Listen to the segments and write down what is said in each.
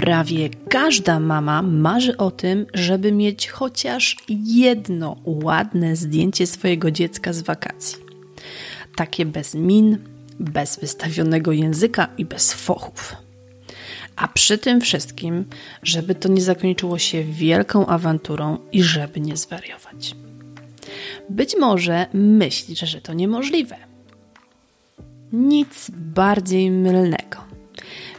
Prawie każda mama marzy o tym, żeby mieć chociaż jedno ładne zdjęcie swojego dziecka z wakacji. Takie bez min, bez wystawionego języka i bez fochów. A przy tym wszystkim, żeby to nie zakończyło się wielką awanturą i żeby nie zwariować. Być może myślisz, że to niemożliwe. Nic bardziej mylnego.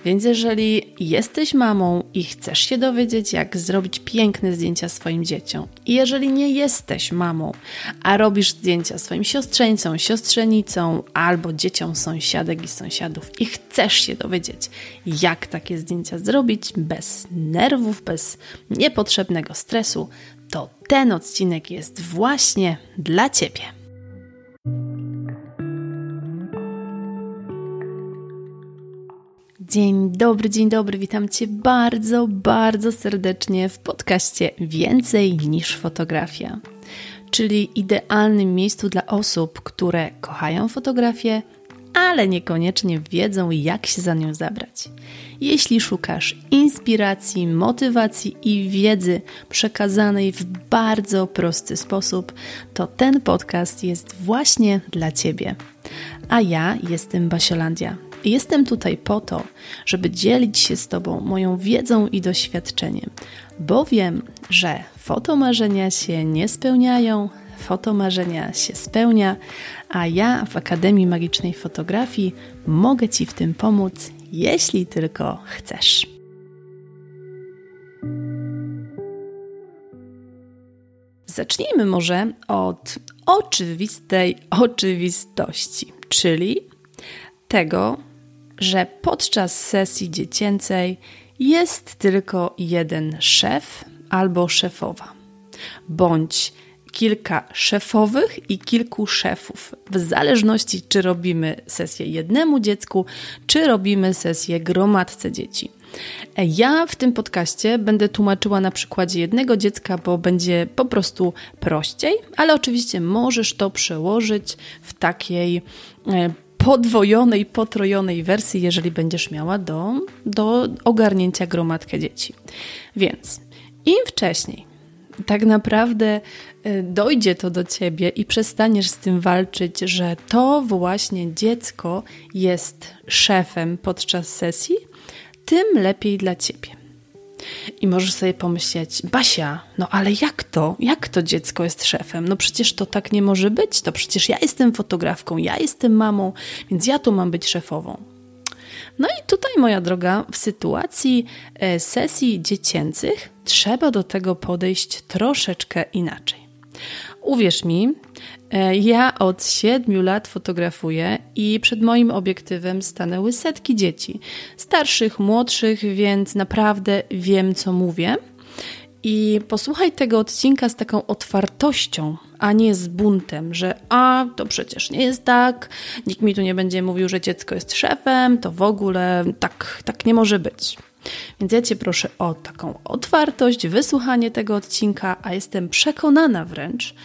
Więc jeżeli jesteś mamą i chcesz się dowiedzieć, jak zrobić piękne zdjęcia swoim dzieciom, i jeżeli nie jesteś mamą, a robisz zdjęcia swoim siostrzeńcom, siostrzenicą albo dzieciom sąsiadek i sąsiadów i chcesz się dowiedzieć, jak takie zdjęcia zrobić bez nerwów, bez niepotrzebnego stresu, to ten odcinek jest właśnie dla Ciebie. Dzień dobry, dzień dobry, witam Cię bardzo, bardzo serdecznie w podcaście Więcej niż fotografia, czyli idealnym miejscu dla osób, które kochają fotografię, ale niekoniecznie wiedzą, jak się za nią zabrać. Jeśli szukasz inspiracji, motywacji i wiedzy przekazanej w bardzo prosty sposób, to ten podcast jest właśnie dla Ciebie. A ja jestem Basiolandia Jestem tutaj po to, żeby dzielić się z Tobą moją wiedzą i doświadczeniem, bo wiem, że fotomarzenia się nie spełniają, fotomarzenia się spełnia, a ja w Akademii Magicznej Fotografii mogę Ci w tym pomóc, jeśli tylko chcesz. Zacznijmy może od oczywistej oczywistości, czyli tego, że podczas sesji dziecięcej jest tylko jeden szef albo szefowa, bądź kilka szefowych i kilku szefów, w zależności czy robimy sesję jednemu dziecku, czy robimy sesję gromadce dzieci. Ja w tym podcaście będę tłumaczyła na przykładzie jednego dziecka, bo będzie po prostu prościej, ale oczywiście możesz to przełożyć w takiej e, podwojonej, potrojonej wersji, jeżeli będziesz miała do, do ogarnięcia gromadkę dzieci. Więc im wcześniej tak naprawdę y, dojdzie to do ciebie i przestaniesz z tym walczyć, że to właśnie dziecko jest szefem podczas sesji, tym lepiej dla ciebie. I możesz sobie pomyśleć, Basia, no ale jak to? Jak to dziecko jest szefem? No przecież to tak nie może być. To przecież ja jestem fotografką, ja jestem mamą, więc ja tu mam być szefową. No i tutaj, moja droga, w sytuacji e, sesji dziecięcych trzeba do tego podejść troszeczkę inaczej. Uwierz mi, e, ja od siedmiu lat fotografuję i przed moim obiektywem stanęły setki dzieci. Starszych, młodszych, więc naprawdę wiem, co mówię. I posłuchaj tego odcinka z taką otwartością, a nie z buntem, że a to przecież nie jest tak, nikt mi tu nie będzie mówił, że dziecko jest szefem, to w ogóle tak, tak nie może być. Więc ja Cię proszę o taką otwartość, wysłuchanie tego odcinka, a jestem przekonana wręcz,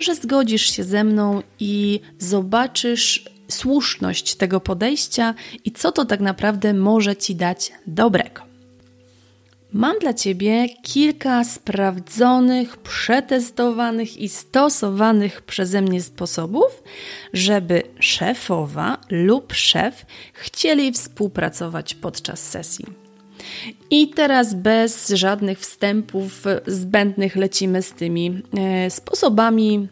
że zgodzisz się ze mną i zobaczysz słuszność tego podejścia i co to tak naprawdę może Ci dać dobrego. Mam dla Ciebie kilka sprawdzonych, przetestowanych i stosowanych przeze mnie sposobów, żeby szefowa lub szef chcieli współpracować podczas sesji. I teraz bez żadnych wstępów zbędnych lecimy z tymi e, sposobami,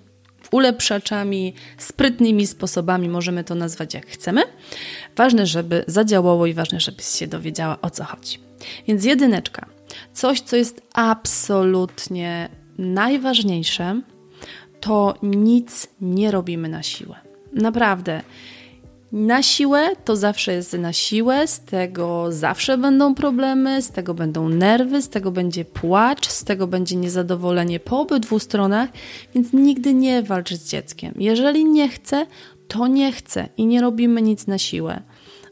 ulepszaczami, sprytnymi sposobami, możemy to nazwać jak chcemy. Ważne, żeby zadziałało i ważne, żebyś się dowiedziała o co chodzi. Więc jedyneczka. Coś, co jest absolutnie najważniejsze, to nic nie robimy na siłę. Naprawdę. Na siłę to zawsze jest na siłę, z tego zawsze będą problemy, z tego będą nerwy, z tego będzie płacz, z tego będzie niezadowolenie po obydwu stronach, więc nigdy nie walcz z dzieckiem. Jeżeli nie chce, to nie chce i nie robimy nic na siłę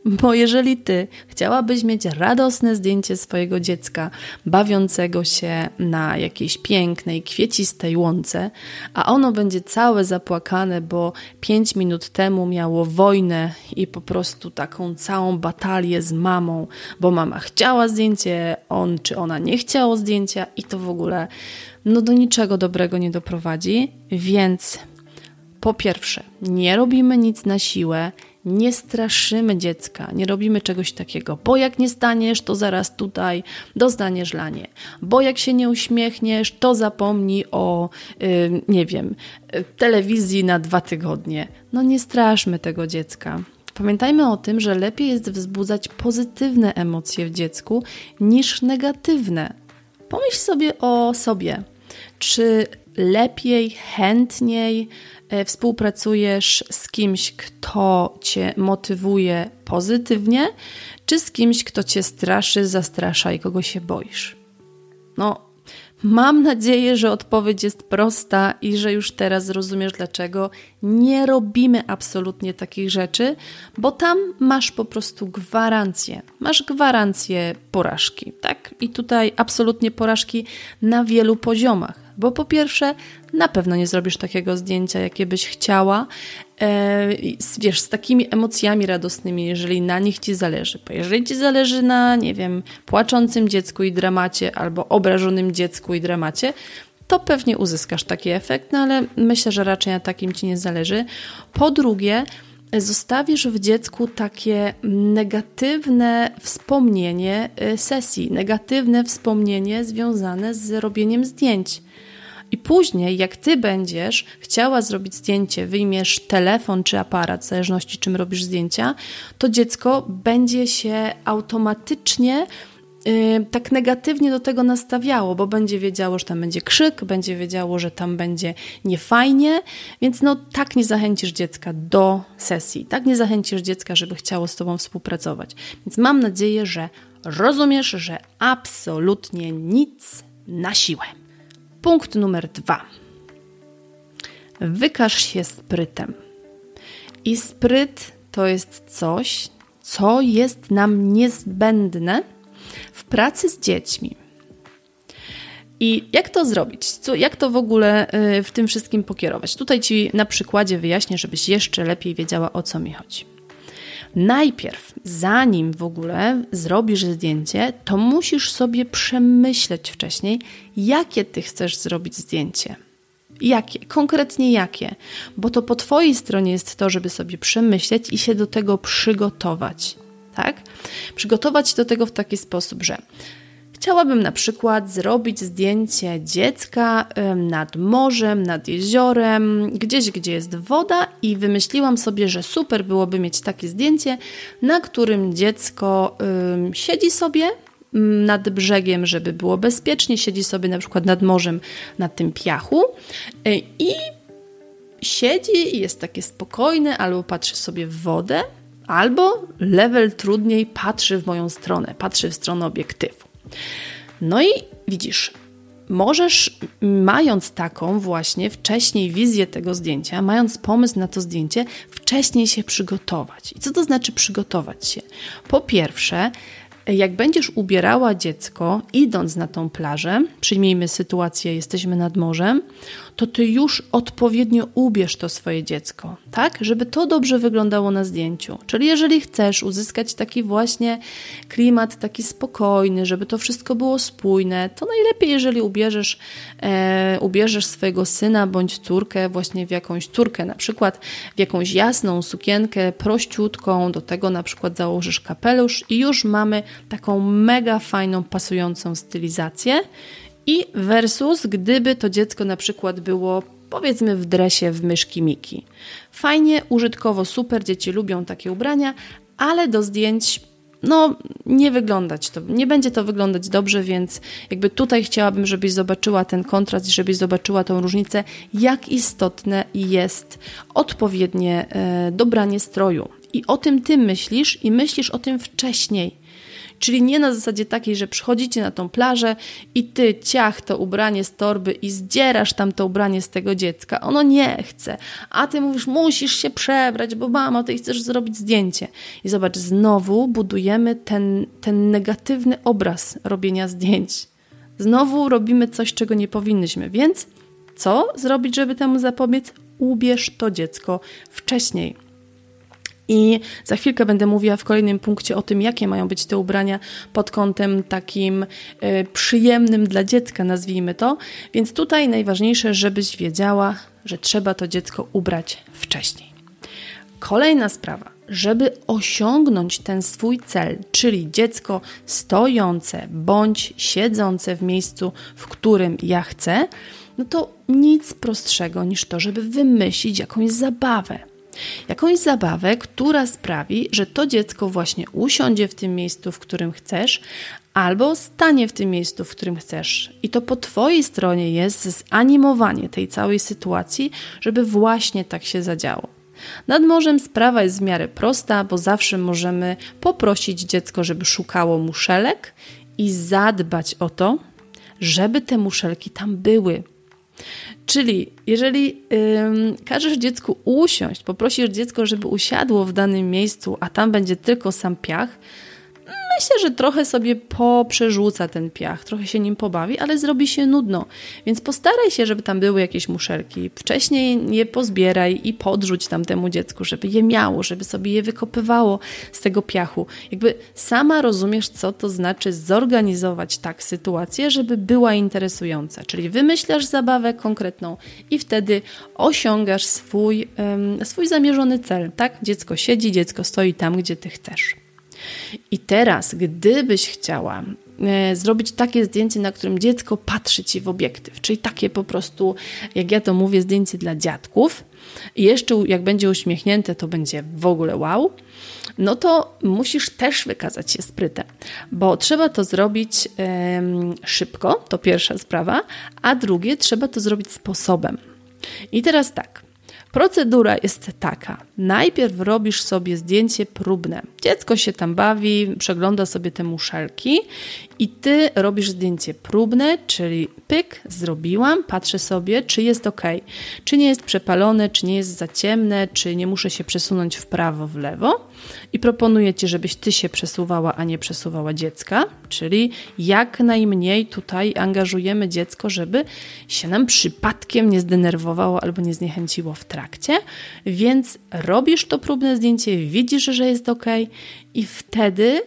Bo jeżeli ty chciałabyś mieć radosne zdjęcie swojego dziecka, bawiącego się na jakiejś pięknej, kwiecistej łące, a ono będzie całe zapłakane, bo pięć minut temu miało wojnę i po prostu taką całą batalię z mamą, bo mama chciała zdjęcie, on czy ona nie chciało zdjęcia i to w ogóle no do niczego dobrego nie doprowadzi, więc po pierwsze, nie robimy nic na siłę, nie straszymy dziecka, nie robimy czegoś takiego, bo jak nie staniesz, to zaraz tutaj dostaniesz lanie, bo jak się nie uśmiechniesz, to zapomnij o, yy, nie wiem, telewizji na dwa tygodnie. No nie straszmy tego dziecka. Pamiętajmy o tym, że lepiej jest wzbudzać pozytywne emocje w dziecku niż negatywne. Pomyśl sobie o sobie. Czy lepiej, chętniej e, współpracujesz z kimś, kto cię motywuje pozytywnie, czy z kimś, kto cię straszy, zastrasza i kogo się boisz? No, Mam nadzieję, że odpowiedź jest prosta i że już teraz zrozumiesz, dlaczego nie robimy absolutnie takich rzeczy, bo tam masz po prostu gwarancję. Masz gwarancję porażki, tak? I tutaj absolutnie porażki na wielu poziomach. Bo po pierwsze, na pewno nie zrobisz takiego zdjęcia, jakie byś chciała, e, wiesz, z takimi emocjami radosnymi, jeżeli na nich ci zależy. Bo jeżeli ci zależy na, nie wiem, płaczącym dziecku i dramacie, albo obrażonym dziecku i dramacie, to pewnie uzyskasz taki efekt, no ale myślę, że raczej na takim ci nie zależy. Po drugie, zostawisz w dziecku takie negatywne wspomnienie e, sesji, negatywne wspomnienie związane z robieniem zdjęć. I później, jak ty będziesz chciała zrobić zdjęcie, wyjmiesz telefon czy aparat, w zależności czym robisz zdjęcia, to dziecko będzie się automatycznie yy, tak negatywnie do tego nastawiało, bo będzie wiedziało, że tam będzie krzyk, będzie wiedziało, że tam będzie niefajnie, więc no tak nie zachęcisz dziecka do sesji, tak nie zachęcisz dziecka, żeby chciało z tobą współpracować. Więc mam nadzieję, że rozumiesz, że absolutnie nic na siłę. Punkt numer dwa. Wykaż się sprytem. I spryt to jest coś, co jest nam niezbędne w pracy z dziećmi. I jak to zrobić? Co, jak to w ogóle y, w tym wszystkim pokierować? Tutaj Ci na przykładzie wyjaśnię, żebyś jeszcze lepiej wiedziała, o co mi chodzi. Najpierw, zanim w ogóle zrobisz zdjęcie, to musisz sobie przemyśleć wcześniej, jakie ty chcesz zrobić zdjęcie. Jakie? Konkretnie jakie? Bo to po Twojej stronie jest to, żeby sobie przemyśleć i się do tego przygotować. Tak? Przygotować do tego w taki sposób, że Chciałabym na przykład zrobić zdjęcie dziecka nad morzem, nad jeziorem, gdzieś, gdzie jest woda, i wymyśliłam sobie, że super byłoby mieć takie zdjęcie, na którym dziecko siedzi sobie nad brzegiem, żeby było bezpiecznie, siedzi sobie na przykład nad morzem, na tym piachu y, i siedzi i jest takie spokojne, albo patrzy sobie w wodę, albo level trudniej patrzy w moją stronę, patrzy w stronę obiektywu. No i widzisz, możesz, mając taką właśnie wcześniej wizję tego zdjęcia, mając pomysł na to zdjęcie, wcześniej się przygotować. I co to znaczy przygotować się? Po pierwsze, jak będziesz ubierała dziecko, idąc na tą plażę, przyjmijmy sytuację, jesteśmy nad morzem, to ty już odpowiednio ubierz to swoje dziecko, tak? Żeby to dobrze wyglądało na zdjęciu. Czyli jeżeli chcesz uzyskać taki właśnie klimat, taki spokojny, żeby to wszystko było spójne, to najlepiej, jeżeli ubierzesz, e, ubierzesz swojego syna bądź córkę właśnie w jakąś córkę, na przykład w jakąś jasną sukienkę, prościutką, do tego na przykład założysz kapelusz i już mamy taką mega fajną, pasującą stylizację i versus gdyby to dziecko na przykład było powiedzmy w dresie w myszki Miki. Fajnie, użytkowo, super, dzieci lubią takie ubrania, ale do zdjęć no nie wyglądać to, nie będzie to wyglądać dobrze, więc jakby tutaj chciałabym, żebyś zobaczyła ten kontrast żebyś zobaczyła tą różnicę, jak istotne jest odpowiednie e, dobranie stroju. I o tym ty myślisz i myślisz o tym wcześniej Czyli nie na zasadzie takiej, że przychodzicie na tą plażę i ty ciach to ubranie z torby i zdzierasz tam to ubranie z tego dziecka. Ono nie chce, a ty mówisz, musisz się przebrać, bo mamo, ty chcesz zrobić zdjęcie. I zobacz, znowu budujemy ten, ten negatywny obraz robienia zdjęć. Znowu robimy coś, czego nie powinnyśmy, więc co zrobić, żeby temu zapobiec? Ubierz to dziecko wcześniej. I za chwilkę będę mówiła w kolejnym punkcie o tym, jakie mają być te ubrania pod kątem takim y, przyjemnym dla dziecka, nazwijmy to. Więc tutaj najważniejsze, żebyś wiedziała, że trzeba to dziecko ubrać wcześniej. Kolejna sprawa, żeby osiągnąć ten swój cel, czyli dziecko stojące bądź siedzące w miejscu, w którym ja chcę, no to nic prostszego niż to, żeby wymyślić jakąś zabawę. Jakąś zabawę, która sprawi, że to dziecko właśnie usiądzie w tym miejscu, w którym chcesz, albo stanie w tym miejscu, w którym chcesz. I to po Twojej stronie jest zanimowanie tej całej sytuacji, żeby właśnie tak się zadziało. Nad morzem sprawa jest w miarę prosta, bo zawsze możemy poprosić dziecko, żeby szukało muszelek i zadbać o to, żeby te muszelki tam były. Czyli jeżeli ym, każesz dziecku usiąść, poprosisz dziecko, żeby usiadło w danym miejscu, a tam będzie tylko sam piach, myślę, że trochę sobie poprzerzuca ten piach, trochę się nim pobawi, ale zrobi się nudno. Więc postaraj się, żeby tam były jakieś muszelki. Wcześniej je pozbieraj i podrzuć tam temu dziecku, żeby je miało, żeby sobie je wykopywało z tego piachu. Jakby sama rozumiesz, co to znaczy zorganizować tak sytuację, żeby była interesująca. Czyli wymyślasz zabawę konkretną i wtedy osiągasz swój, um, swój zamierzony cel. Tak? Dziecko siedzi, dziecko stoi tam, gdzie ty chcesz. I teraz, gdybyś chciała e, zrobić takie zdjęcie, na którym dziecko patrzy ci w obiektyw, czyli takie po prostu, jak ja to mówię, zdjęcie dla dziadków, i jeszcze jak będzie uśmiechnięte, to będzie w ogóle wow, no to musisz też wykazać się sprytem, bo trzeba to zrobić szybko, to pierwsza sprawa, a drugie, trzeba to zrobić sposobem. I teraz tak. Procedura jest taka. Najpierw robisz sobie zdjęcie próbne. Dziecko się tam bawi, przegląda sobie te muszelki i ty robisz zdjęcie próbne, czyli pyk, zrobiłam, patrzę sobie, czy jest ok, czy nie jest przepalone, czy nie jest za ciemne, czy nie muszę się przesunąć w prawo, w lewo. I proponuję ci, żebyś ty się przesuwała, a nie przesuwała dziecka, czyli jak najmniej tutaj angażujemy dziecko, żeby się nam przypadkiem nie zdenerwowało albo nie zniechęciło w trakcie. Więc robisz to próbne zdjęcie, widzisz, że jest ok, i wtedy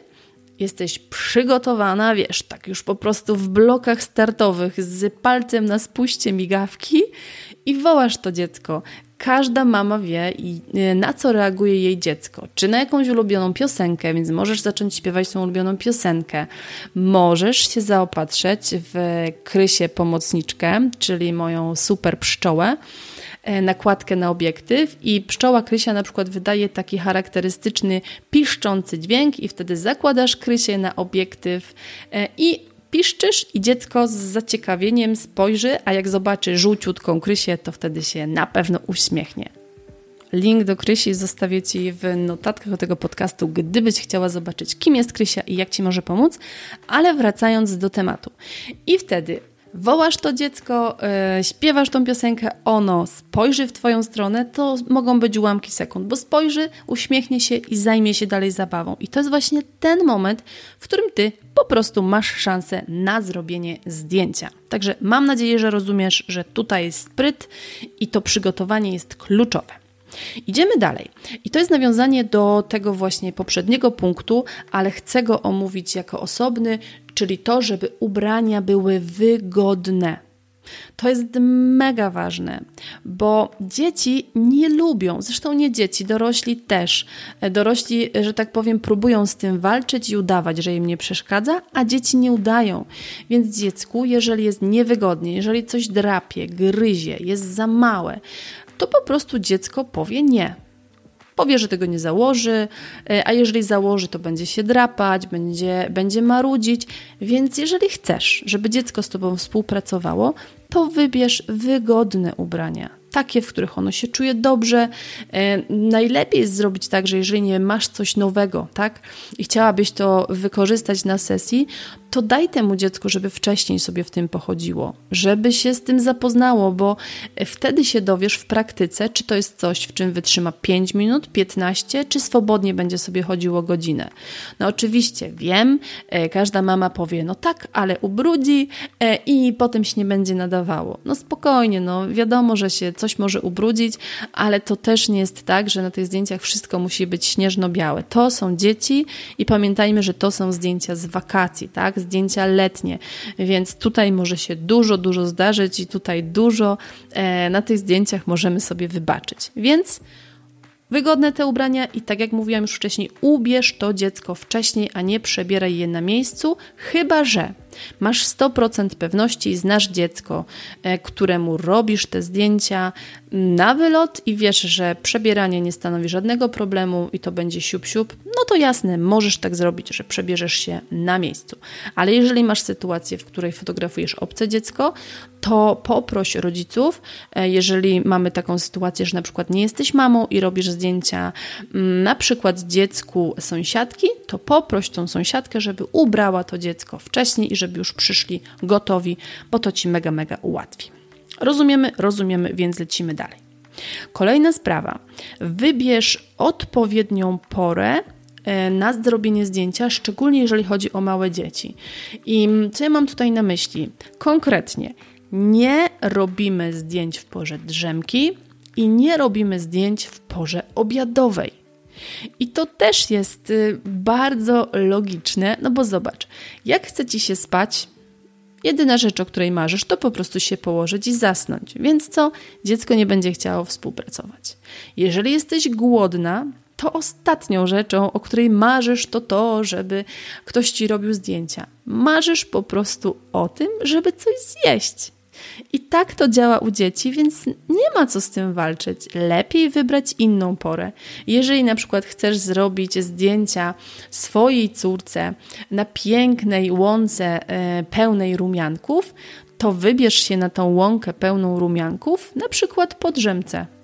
jesteś przygotowana, wiesz, tak już po prostu w blokach startowych z palcem na spuście migawki i wołasz to dziecko. Każda mama wie, y, na co reaguje jej dziecko. Czy na jakąś ulubioną piosenkę, więc możesz zacząć śpiewać tą ulubioną piosenkę. Możesz się zaopatrzeć w krysię pomocniczkę, czyli moją super pszczołę E, nakładkę na obiektyw i pszczoła krysia na przykład wydaje taki charakterystyczny piszczący dźwięk i wtedy zakładasz krysię na obiektyw e, i piszczysz i dziecko z zaciekawieniem spojrzy, a jak zobaczy żółciutką krysię, to wtedy się na pewno uśmiechnie. Link do Krysi zostawię Ci w notatkach do tego podcastu, gdybyś chciała zobaczyć, kim jest Krysia i jak Ci może pomóc. Ale wracając do tematu. I wtedy wołasz to dziecko, yy, śpiewasz tą piosenkę, ono spojrzy w Twoją stronę, to mogą być ułamki sekund, bo spojrzy, uśmiechnie się i zajmie się dalej zabawą. I to jest właśnie ten moment, w którym Ty po prostu masz szansę na zrobienie zdjęcia. Także mam nadzieję, że rozumiesz, że tutaj jest spryt i to przygotowanie jest kluczowe. Idziemy dalej. I to jest nawiązanie do tego właśnie poprzedniego punktu, ale chcę go omówić jako osobny, czyli to, żeby ubrania były wygodne. To jest mega ważne, bo dzieci nie lubią, zresztą nie dzieci, dorośli też. Dorośli, że tak powiem, próbują z tym walczyć i udawać, że im nie przeszkadza, a dzieci nie udają. Więc dziecku, jeżeli jest niewygodnie, jeżeli coś drapie, gryzie, jest za małe, to po prostu dziecko powie nie. Powie, że tego nie założy, e, a jeżeli założy, to będzie się drapać, będzie, będzie marudzić. Więc jeżeli chcesz, żeby dziecko z Tobą współpracowało, to wybierz wygodne ubrania. Takie, w których ono się czuje dobrze. E, najlepiej jest zrobić tak, że jeżeli nie masz coś nowego, tak, i chciałabyś to wykorzystać na sesji, to daj temu dziecku, żeby wcześniej sobie w tym pochodziło, żeby się z tym zapoznało, bo wtedy się dowiesz w praktyce, czy to jest coś, w czym wytrzyma 5 minut, 15, czy swobodnie będzie sobie chodziło godzinę. No oczywiście wiem, e, każda mama powie, no tak, ale ubrudzi e, i potem się nie będzie nadawało. No spokojnie, no wiadomo, że się coś może ubrudzić, ale to też nie jest tak, że na tych zdjęciach wszystko musi być śnieżno-białe. To są dzieci i pamiętajmy, że to są zdjęcia z wakacji, tak? Zdjęcia letnie, więc tutaj może się dużo, dużo zdarzyć i tutaj dużo e, na tych zdjęciach możemy sobie wybaczyć. Więc wygodne te ubrania i tak jak mówiłam już wcześniej, ubierz to dziecko wcześniej, a nie przebieraj je na miejscu, chyba że Masz 100% pewności i znasz dziecko, e, któremu robisz te zdjęcia na wylot i wiesz, że przebieranie nie stanowi żadnego problemu i to będzie siup-siup, no to jasne, możesz tak zrobić, że przebierzesz się na miejscu. Ale jeżeli masz sytuację, w której fotografujesz obce dziecko, to poproś rodziców, e, jeżeli mamy taką sytuację, że na przykład nie jesteś mamą i robisz zdjęcia mm, na przykład dziecku sąsiadki, to poproś tą sąsiadkę, żeby ubrała to dziecko wcześniej i żeby już przyszli gotowi, bo to Ci mega, mega ułatwi. Rozumiemy? Rozumiemy, więc lecimy dalej. Kolejna sprawa. Wybierz odpowiednią porę e, na zrobienie zdjęcia, szczególnie jeżeli chodzi o małe dzieci. I co ja mam tutaj na myśli? Konkretnie, nie robimy zdjęć w porze drzemki i nie robimy zdjęć w porze obiadowej. I to też jest y, bardzo logiczne, no bo zobacz, jak chce ci się spać, jedyna rzecz, o której marzysz, to po prostu się położyć i zasnąć. Więc co? Dziecko nie będzie chciało współpracować. Jeżeli jesteś głodna, to ostatnią rzeczą, o której marzysz, to to, żeby ktoś ci robił zdjęcia. Marzysz po prostu o tym, żeby coś zjeść. I tak to działa u dzieci, więc nie ma co z tym walczyć. Lepiej wybrać inną porę. Jeżeli na przykład chcesz zrobić zdjęcia swojej córce na pięknej łące e, pełnej rumianków, to wybierz się na tą łąkę pełną rumianków, na przykład po drzemce.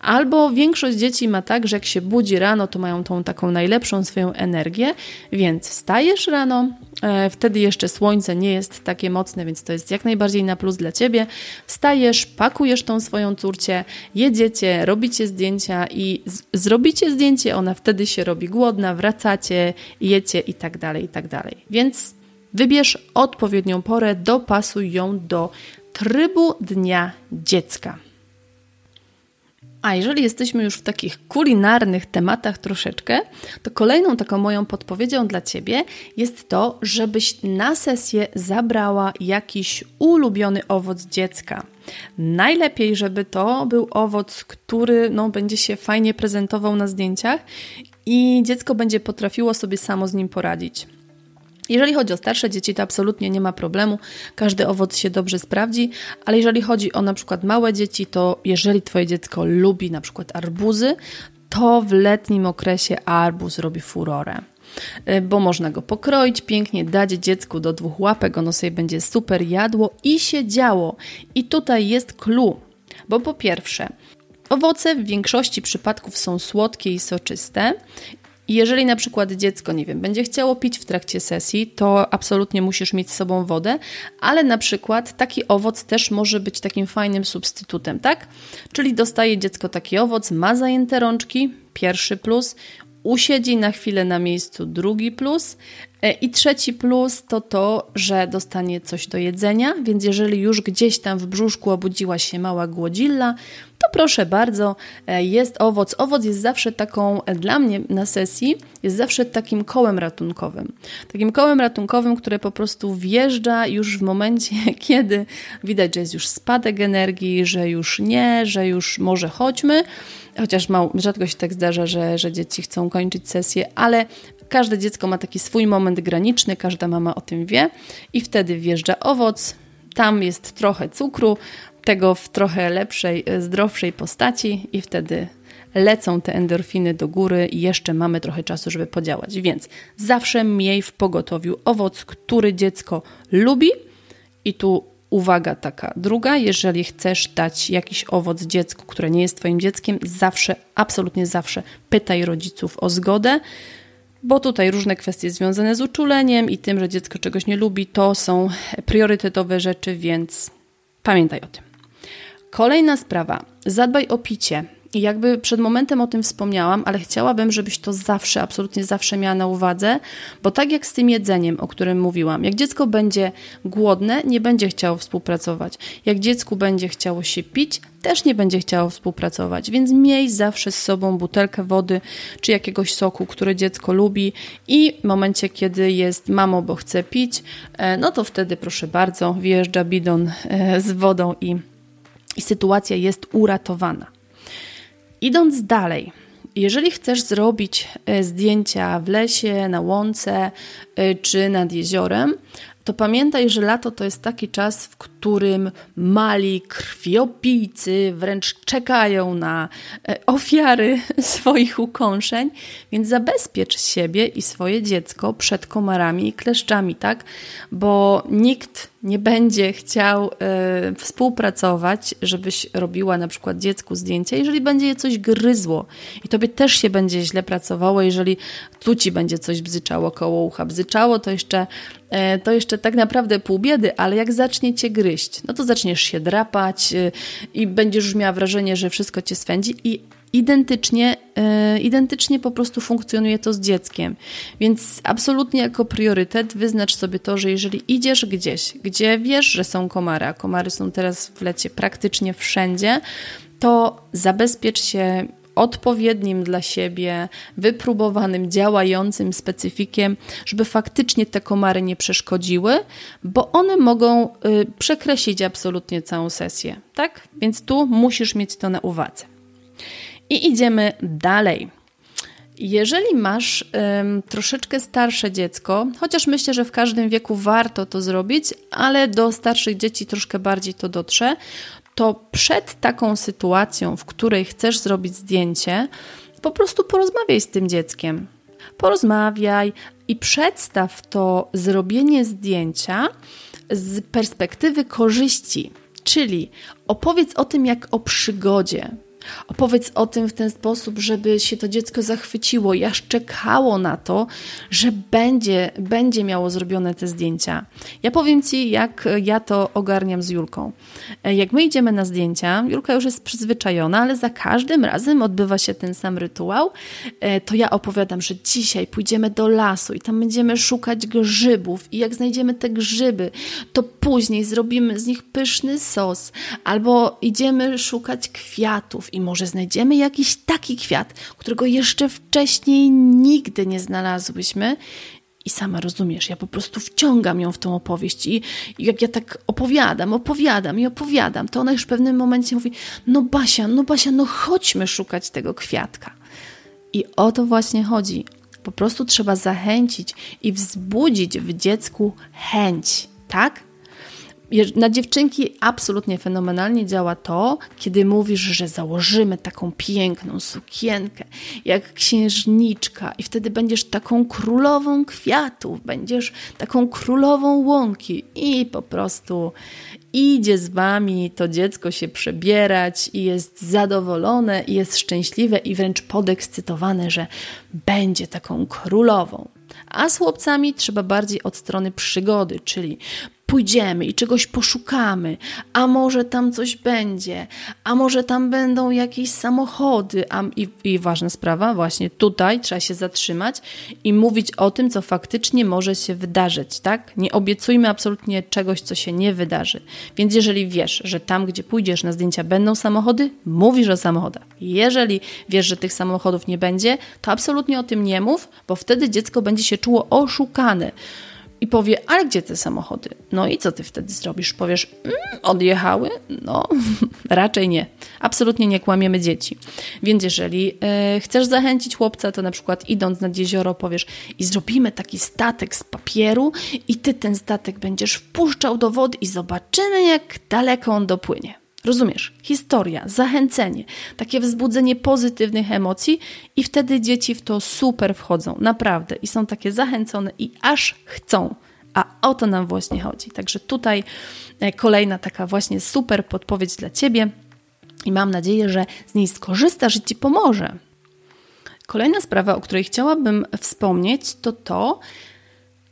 Albo większość dzieci ma tak, że jak się budzi rano, to mają tą taką najlepszą swoją energię, więc wstajesz rano, e, wtedy jeszcze słońce nie jest takie mocne, więc to jest jak najbardziej na plus dla ciebie. Wstajesz, pakujesz tą swoją córcie, jedziecie, robicie zdjęcia i zrobicie zdjęcie, ona wtedy się robi głodna, wracacie, jecie i tak dalej, i tak dalej. Więc wybierz odpowiednią porę, dopasuj ją do trybu dnia dziecka. A jeżeli jesteśmy już w takich kulinarnych tematach troszeczkę, to kolejną taką moją podpowiedzią dla Ciebie jest to, żebyś na sesję zabrała jakiś ulubiony owoc dziecka. Najlepiej, żeby to był owoc, który no, będzie się fajnie prezentował na zdjęciach i dziecko będzie potrafiło sobie samo z nim poradzić. Jeżeli chodzi o starsze dzieci, to absolutnie nie ma problemu, każdy owoc się dobrze sprawdzi, ale jeżeli chodzi o na przykład małe dzieci, to jeżeli Twoje dziecko lubi na przykład arbuzy, to w letnim okresie arbuz robi furorę y, bo można go pokroić pięknie, dać dziecku do dwóch łapek, ono sobie będzie super jadło i się działo. I tutaj jest clue, bo po pierwsze, owoce w większości przypadków są słodkie i soczyste jeżeli na przykład dziecko, nie wiem, będzie chciało pić w trakcie sesji, to absolutnie musisz mieć z sobą wodę, ale na przykład taki owoc też może być takim fajnym substytutem, tak? Czyli dostaje dziecko taki owoc, ma zajęte rączki, pierwszy plus, usiedzi na chwilę na miejscu, drugi plus, I trzeci plus to to, że dostanie coś do jedzenia, więc jeżeli już gdzieś tam w brzuszku obudziła się mała głodzilla, to proszę bardzo, e, jest owoc. Owoc jest zawsze taką, e, dla mnie na sesji, jest zawsze takim kołem ratunkowym. Takim kołem ratunkowym, które po prostu wjeżdża już w momencie, kiedy widać, że jest już spadek energii, że już nie, że już może chodźmy. Chociaż rzadko się tak zdarza, że, że dzieci chcą kończyć sesję, ale Każde dziecko ma taki swój moment graniczny, każda mama o tym wie i wtedy wjeżdża owoc. Tam jest trochę cukru, tego w trochę lepszej, zdrowszej postaci i wtedy lecą te endorfiny do góry i jeszcze mamy trochę czasu, żeby podziałać. Więc zawsze miej w pogotowiu owoc, który dziecko lubi i tu uwaga taka druga, jeżeli chcesz dać jakiś owoc dziecku, które nie jest Twoim dzieckiem, zawsze, absolutnie zawsze pytaj rodziców o zgodę, bo tutaj różne kwestie związane z uczuleniem i tym, że dziecko czegoś nie lubi, to są priorytetowe rzeczy, więc pamiętaj o tym. Kolejna sprawa. Zadbaj o picie. I jakby przed momentem o tym wspomniałam, ale chciałabym, żebyś to zawsze, absolutnie zawsze miała na uwadze, bo tak jak z tym jedzeniem, o którym mówiłam, jak dziecko będzie głodne, nie będzie chciało współpracować. Jak dziecku będzie chciało się pić, też nie będzie chciało współpracować, więc miej zawsze z sobą butelkę wody czy jakiegoś soku, który dziecko lubi i w momencie, kiedy jest mamo, bo chce pić, e, no to wtedy proszę bardzo, wjeżdża bidon e, z wodą i, i sytuacja jest uratowana. Idąc dalej, jeżeli chcesz zrobić e, zdjęcia w lesie, na łące e, czy nad jeziorem, to pamiętaj, że lato to jest taki czas, w którym mali krwiopijcy wręcz czekają na e, ofiary swoich ukąszeń, więc zabezpiecz siebie i swoje dziecko przed komarami i kleszczami, tak? Bo nikt nie będzie chciał y, współpracować, żebyś robiła na przykład dziecku zdjęcia, jeżeli będzie je coś gryzło i tobie też się będzie źle pracowało, jeżeli tu ci będzie coś bzyczało koło ucha. Bzyczało to jeszcze, y, to jeszcze tak naprawdę pół biedy, ale jak zacznie cię gryźć, no to zaczniesz się drapać y, i będziesz już miała wrażenie, że wszystko cię swędzi i identycznie, yy, identycznie po prostu funkcjonuje to z dzieckiem. Więc absolutnie jako priorytet wyznacz sobie to, że jeżeli idziesz gdzieś, gdzie wiesz, że są komary, a komary są teraz w lecie praktycznie wszędzie, to zabezpiecz się odpowiednim dla siebie, wypróbowanym, działającym specyfikiem, żeby faktycznie te komary nie przeszkodziły, bo one mogą y, przekreślić absolutnie całą sesję, tak? Więc tu musisz mieć to na uwadze. I idziemy dalej. Jeżeli masz um, troszeczkę starsze dziecko, chociaż myślę, że w każdym wieku warto to zrobić, ale do starszych dzieci troszkę bardziej to dotrze, to przed taką sytuacją, w której chcesz zrobić zdjęcie, po prostu porozmawiaj z tym dzieckiem. Porozmawiaj i przedstaw to zrobienie zdjęcia z perspektywy korzyści, czyli opowiedz o tym jak o przygodzie, Opowiedz o tym w ten sposób, żeby się to dziecko zachwyciło i aż czekało na to, że będzie, będzie miało zrobione te zdjęcia. Ja powiem Ci, jak ja to ogarniam z Julką. Jak my idziemy na zdjęcia, Julka już jest przyzwyczajona, ale za każdym razem odbywa się ten sam rytuał, e, to ja opowiadam, że dzisiaj pójdziemy do lasu i tam będziemy szukać grzybów i jak znajdziemy te grzyby, to później zrobimy z nich pyszny sos albo idziemy szukać kwiatów i może znajdziemy jakiś taki kwiat, którego jeszcze wcześniej nigdy nie znalazłyśmy. I sama rozumiesz, ja po prostu wciągam ją w tą opowieść i, jak ja tak opowiadam, opowiadam i opowiadam, to ona już w pewnym momencie mówi: No Basia, no Basia, no chodźmy szukać tego kwiatka. I o to właśnie chodzi. Po prostu trzeba zachęcić i wzbudzić w dziecku chęć, tak? Na dziewczynki absolutnie fenomenalnie działa to, kiedy mówisz, że założymy taką piękną sukienkę, jak księżniczka, i wtedy będziesz taką królową kwiatów, będziesz taką królową łąki, i po prostu idzie z wami to dziecko się przebierać i jest zadowolone, i jest szczęśliwe, i wręcz podekscytowane, że będzie taką królową. A z chłopcami trzeba bardziej od strony przygody, czyli pójdziemy i czegoś poszukamy, a może tam coś będzie, a może tam będą jakieś samochody, a, i, i ważna sprawa, właśnie tutaj trzeba się zatrzymać i mówić o tym, co faktycznie może się wydarzyć, tak? Nie obiecujmy absolutnie czegoś, co się nie wydarzy. Więc jeżeli wiesz, że tam, gdzie pójdziesz na zdjęcia będą samochody, mówisz o samochodach. Jeżeli wiesz, że tych samochodów nie będzie, to absolutnie o tym nie mów, bo wtedy dziecko będzie się czuło oszukane i powie, ale gdzie te samochody? No i co ty wtedy zrobisz? Powiesz, mm, odjechały? No, raczej nie. Absolutnie nie kłamiemy dzieci. Więc jeżeli e, chcesz zachęcić chłopca, to na przykład idąc nad jezioro powiesz i zrobimy taki statek z papieru i ty ten statek będziesz wpuszczał do wody i zobaczymy, jak daleko on dopłynie. Rozumiesz? Historia, zachęcenie, takie wzbudzenie pozytywnych emocji, i wtedy dzieci w to super wchodzą, naprawdę. I są takie zachęcone i aż chcą, A o to nam właśnie chodzi. Także tutaj e, kolejna taka właśnie super podpowiedź dla Ciebie i mam nadzieję, że z niej skorzystasz i Ci pomoże. Kolejna sprawa, o której chciałabym wspomnieć, to to,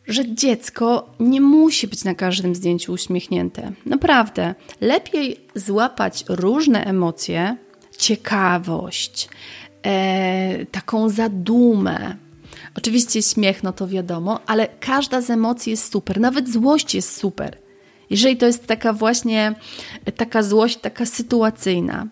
że dziecko nie musi być na każdym zdjęciu uśmiechnięte. Naprawdę, lepiej złapać różne emocje, ciekawość, e, taką zadumę. Oczywiście śmiech, no to wiadomo, ale każda z emocji jest super, nawet złość jest super. Jeżeli to jest taka właśnie taka złość, taka sytuacyjna.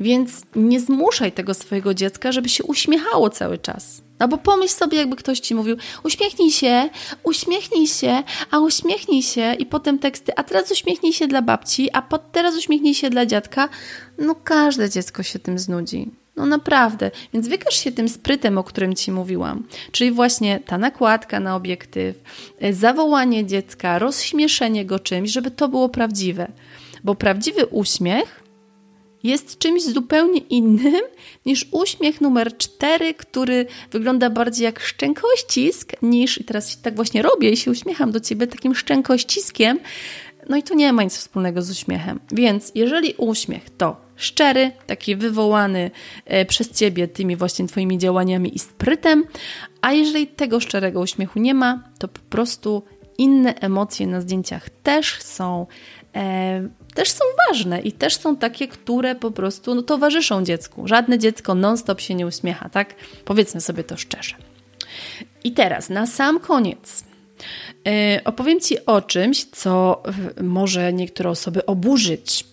Więc nie zmuszaj tego swojego dziecka, żeby się uśmiechało cały czas. No bo pomyśl sobie, jakby ktoś ci mówił, uśmiechnij się, uśmiechnij się, a uśmiechnij się i potem teksty, a teraz uśmiechnij się dla babci, a teraz uśmiechnij się dla dziadka. No każde dziecko się tym znudzi. No naprawdę. Więc wykaż się tym sprytem, o którym Ci mówiłam. Czyli właśnie ta nakładka na obiektyw, e, zawołanie dziecka, rozśmieszenie go czymś, żeby to było prawdziwe. Bo prawdziwy uśmiech jest czymś zupełnie innym niż uśmiech numer cztery, który wygląda bardziej jak szczękościsk niż, i teraz tak właśnie robię i się uśmiecham do ciebie takim szczękościskiem, no i to nie ma nic wspólnego z uśmiechem. Więc jeżeli uśmiech to szczery, taki wywołany e, przez ciebie tymi właśnie twoimi działaniami i sprytem, a jeżeli tego szczerego uśmiechu nie ma, to po prostu inne emocje na zdjęciach też są e, też są ważne i też są takie, które po prostu no, towarzyszą dziecku. Żadne dziecko non-stop się nie uśmiecha, tak? Powiedzmy sobie to szczerze. I teraz, na sam koniec, yy, opowiem Ci o czymś, co może niektóre osoby oburzyć.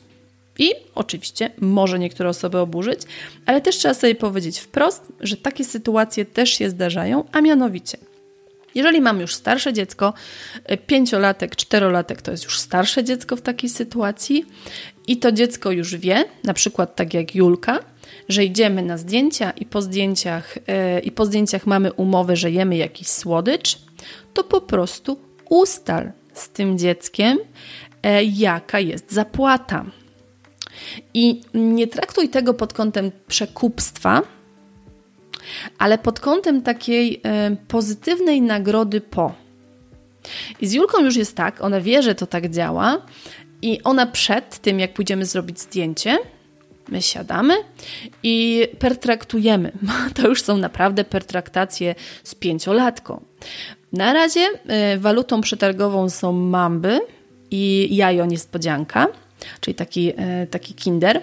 I oczywiście może niektóre osoby oburzyć, ale też trzeba sobie powiedzieć wprost, że takie sytuacje też się zdarzają, a mianowicie – jeżeli mam już starsze dziecko, y, pięciolatek, czterolatek to jest już starsze dziecko w takiej sytuacji i to dziecko już wie, na przykład tak jak Julka, że idziemy na zdjęcia i po zdjęciach, yy, i po zdjęciach mamy umowę, że jemy jakiś słodycz, to po prostu ustal z tym dzieckiem, yy, jaka jest zapłata. I nie traktuj tego pod kątem przekupstwa, ale pod kątem takiej e, pozytywnej nagrody po. I z Julką już jest tak, ona wie, że to tak działa i ona przed tym, jak pójdziemy zrobić zdjęcie, my siadamy i pertraktujemy. To już są naprawdę pertraktacje z pięciolatką. Na razie e, walutą przetargową są mamby i jajo niespodzianka, czyli taki, e, taki kinder.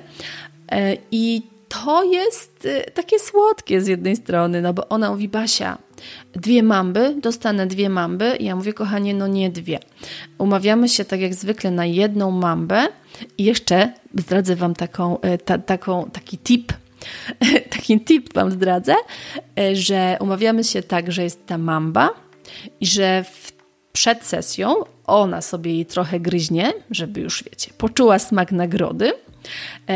I to jest y, takie słodkie z jednej strony, no bo ona mówi, Basia, dwie mamby, dostanę dwie mamby. I ja mówię, kochanie, no nie dwie. Umawiamy się tak jak zwykle na jedną mambę i jeszcze zdradzę Wam taką, y, ta, taką, taki tip, taki tip Wam zdradzę, y, że umawiamy się tak, że jest ta mamba i że w, przed sesją ona sobie jej trochę gryźnie, żeby już, wiecie, poczuła smak nagrody,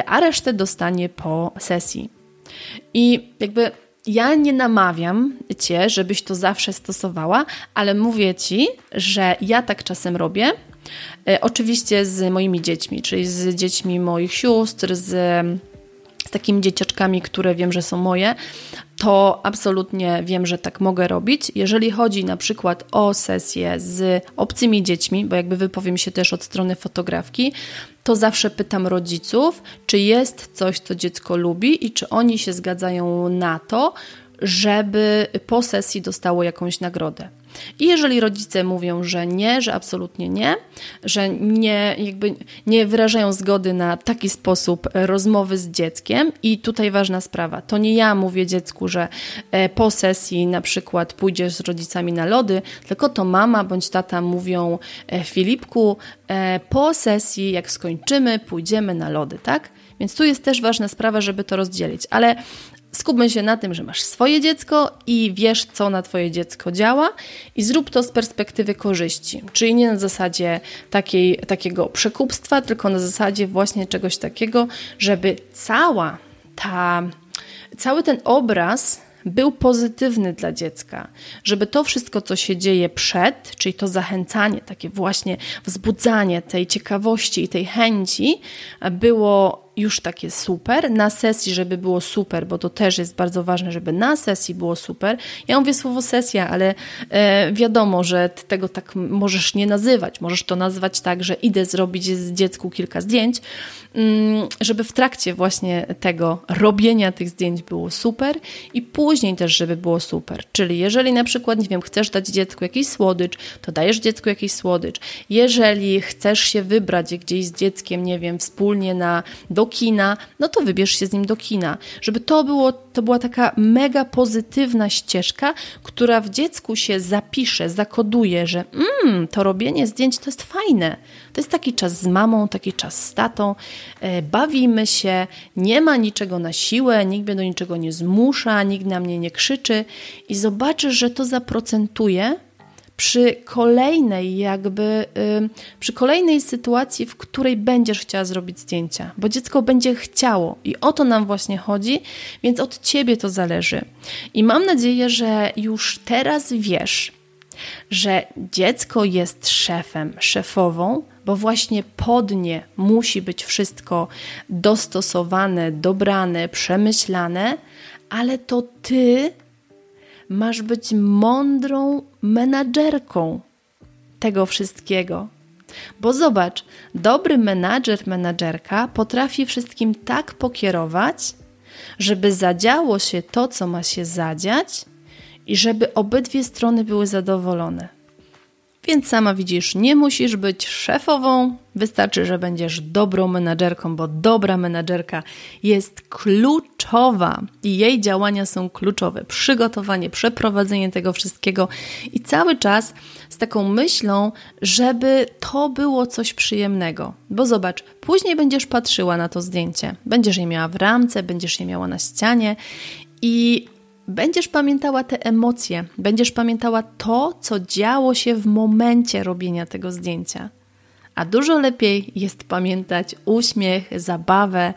a resztę dostanie po sesji. I jakby ja nie namawiam cię, żebyś to zawsze stosowała, ale mówię ci, że ja tak czasem robię. E, oczywiście z moimi dziećmi, czyli z dziećmi moich sióstr, z, z takimi dzieciaczkami, które wiem, że są moje, to absolutnie wiem, że tak mogę robić. Jeżeli chodzi na przykład o sesję z obcymi dziećmi, bo jakby wypowiem się też od strony fotografki, to zawsze pytam rodziców, czy jest coś, co dziecko lubi i czy oni się zgadzają na to, żeby po sesji dostało jakąś nagrodę. I jeżeli rodzice mówią, że nie, że absolutnie nie, że nie, jakby nie wyrażają zgody na taki sposób rozmowy z dzieckiem, i tutaj ważna sprawa, to nie ja mówię dziecku, że e, po sesji na przykład pójdziesz z rodzicami na lody, tylko to mama bądź tata mówią e, Filipku, e, po sesji, jak skończymy, pójdziemy na lody, tak? Więc tu jest też ważna sprawa, żeby to rozdzielić. Ale Skupmy się na tym, że masz swoje dziecko i wiesz, co na Twoje dziecko działa, i zrób to z perspektywy korzyści. Czyli nie na zasadzie takiej, takiego przekupstwa, tylko na zasadzie właśnie czegoś takiego, żeby cała ta, cały ten obraz był pozytywny dla dziecka, żeby to wszystko, co się dzieje przed, czyli to zachęcanie, takie właśnie wzbudzanie tej ciekawości i tej chęci, było już takie super, na sesji, żeby było super, bo to też jest bardzo ważne, żeby na sesji było super. Ja mówię słowo sesja, ale e, wiadomo, że ty tego tak możesz nie nazywać. Możesz to nazwać tak, że idę zrobić z dziecku kilka zdjęć, mm, żeby w trakcie właśnie tego robienia tych zdjęć było super i później też, żeby było super. Czyli jeżeli na przykład, nie wiem, chcesz dać dziecku jakiś słodycz, to dajesz dziecku jakiś słodycz. Jeżeli chcesz się wybrać gdzieś z dzieckiem, nie wiem, wspólnie na, do kina, no to wybierz się z nim do kina. Żeby to, było, to była taka mega pozytywna ścieżka, która w dziecku się zapisze, zakoduje, że mm, to robienie zdjęć to jest fajne. To jest taki czas z mamą, taki czas z tatą. E, bawimy się, nie ma niczego na siłę, nikt mnie do niczego nie zmusza, nikt na mnie nie krzyczy i zobaczysz, że to zaprocentuje przy kolejnej jakby, przy kolejnej sytuacji, w której będziesz chciała zrobić zdjęcia, bo dziecko będzie chciało i o to nam właśnie chodzi, więc od ciebie to zależy. I mam nadzieję, że już teraz wiesz, że dziecko jest szefem, szefową, bo właśnie pod nie musi być wszystko dostosowane, dobrane, przemyślane, ale to ty masz być mądrą menadżerką tego wszystkiego. Bo zobacz, dobry menadżer, menadżerka potrafi wszystkim tak pokierować, żeby zadziało się to, co ma się zadziać i żeby obydwie strony były zadowolone. Więc sama widzisz, nie musisz być szefową, wystarczy, że będziesz dobrą menadżerką, bo dobra menadżerka jest kluczowa i jej działania są kluczowe. Przygotowanie, przeprowadzenie tego wszystkiego i cały czas z taką myślą, żeby to było coś przyjemnego. Bo zobacz, później będziesz patrzyła na to zdjęcie, będziesz je miała w ramce, będziesz je miała na ścianie i będziesz pamiętała te emocje, będziesz pamiętała to, co działo się w momencie robienia tego zdjęcia. A dużo lepiej jest pamiętać uśmiech, zabawę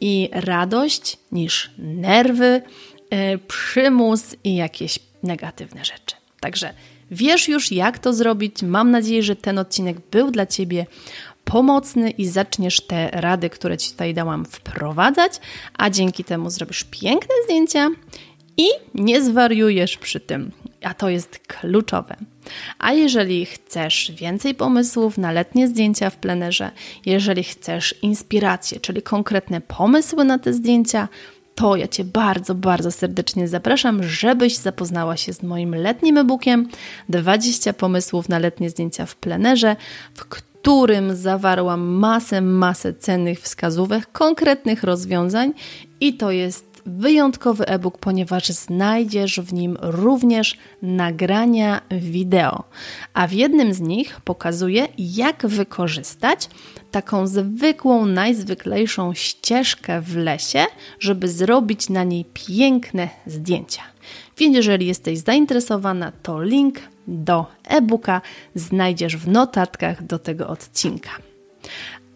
i radość niż nerwy, yy, przymus i jakieś negatywne rzeczy. Także wiesz już, jak to zrobić. Mam nadzieję, że ten odcinek był dla Ciebie pomocny i zaczniesz te rady, które Ci tutaj dałam, wprowadzać, a dzięki temu zrobisz piękne zdjęcia i nie zwariujesz przy tym, a to jest kluczowe. A jeżeli chcesz więcej pomysłów na letnie zdjęcia w plenerze, jeżeli chcesz inspiracje, czyli konkretne pomysły na te zdjęcia, to ja Cię bardzo, bardzo serdecznie zapraszam, żebyś zapoznała się z moim letnim e-bookiem 20 pomysłów na letnie zdjęcia w plenerze, w którym zawarłam masę, masę cennych wskazówek, konkretnych rozwiązań i to jest wyjątkowy e-book, ponieważ znajdziesz w nim również nagrania wideo. A w jednym z nich pokazuję, jak wykorzystać taką zwykłą, najzwyklejszą ścieżkę w lesie, żeby zrobić na niej piękne zdjęcia. Więc jeżeli jesteś zainteresowana, to link do e-booka znajdziesz w notatkach do tego odcinka.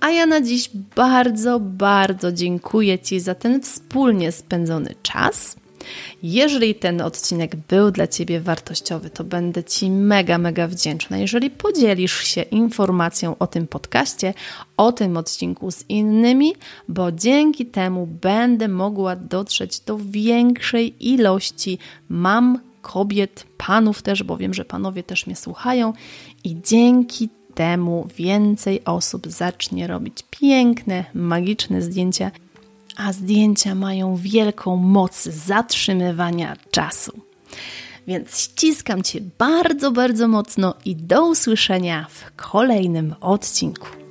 A ja na dziś bardzo, bardzo dziękuję Ci za ten wspólnie spędzony czas. Jeżeli ten odcinek był dla Ciebie wartościowy, to będę Ci mega, mega wdzięczna, jeżeli podzielisz się informacją o tym podcaście, o tym odcinku z innymi, bo dzięki temu będę mogła dotrzeć do większej ilości mam, kobiet, panów też, bo wiem, że panowie też mnie słuchają i dzięki temu więcej osób zacznie robić piękne, magiczne zdjęcia, a zdjęcia mają wielką moc zatrzymywania czasu. Więc ściskam Cię bardzo, bardzo mocno i do usłyszenia w kolejnym odcinku.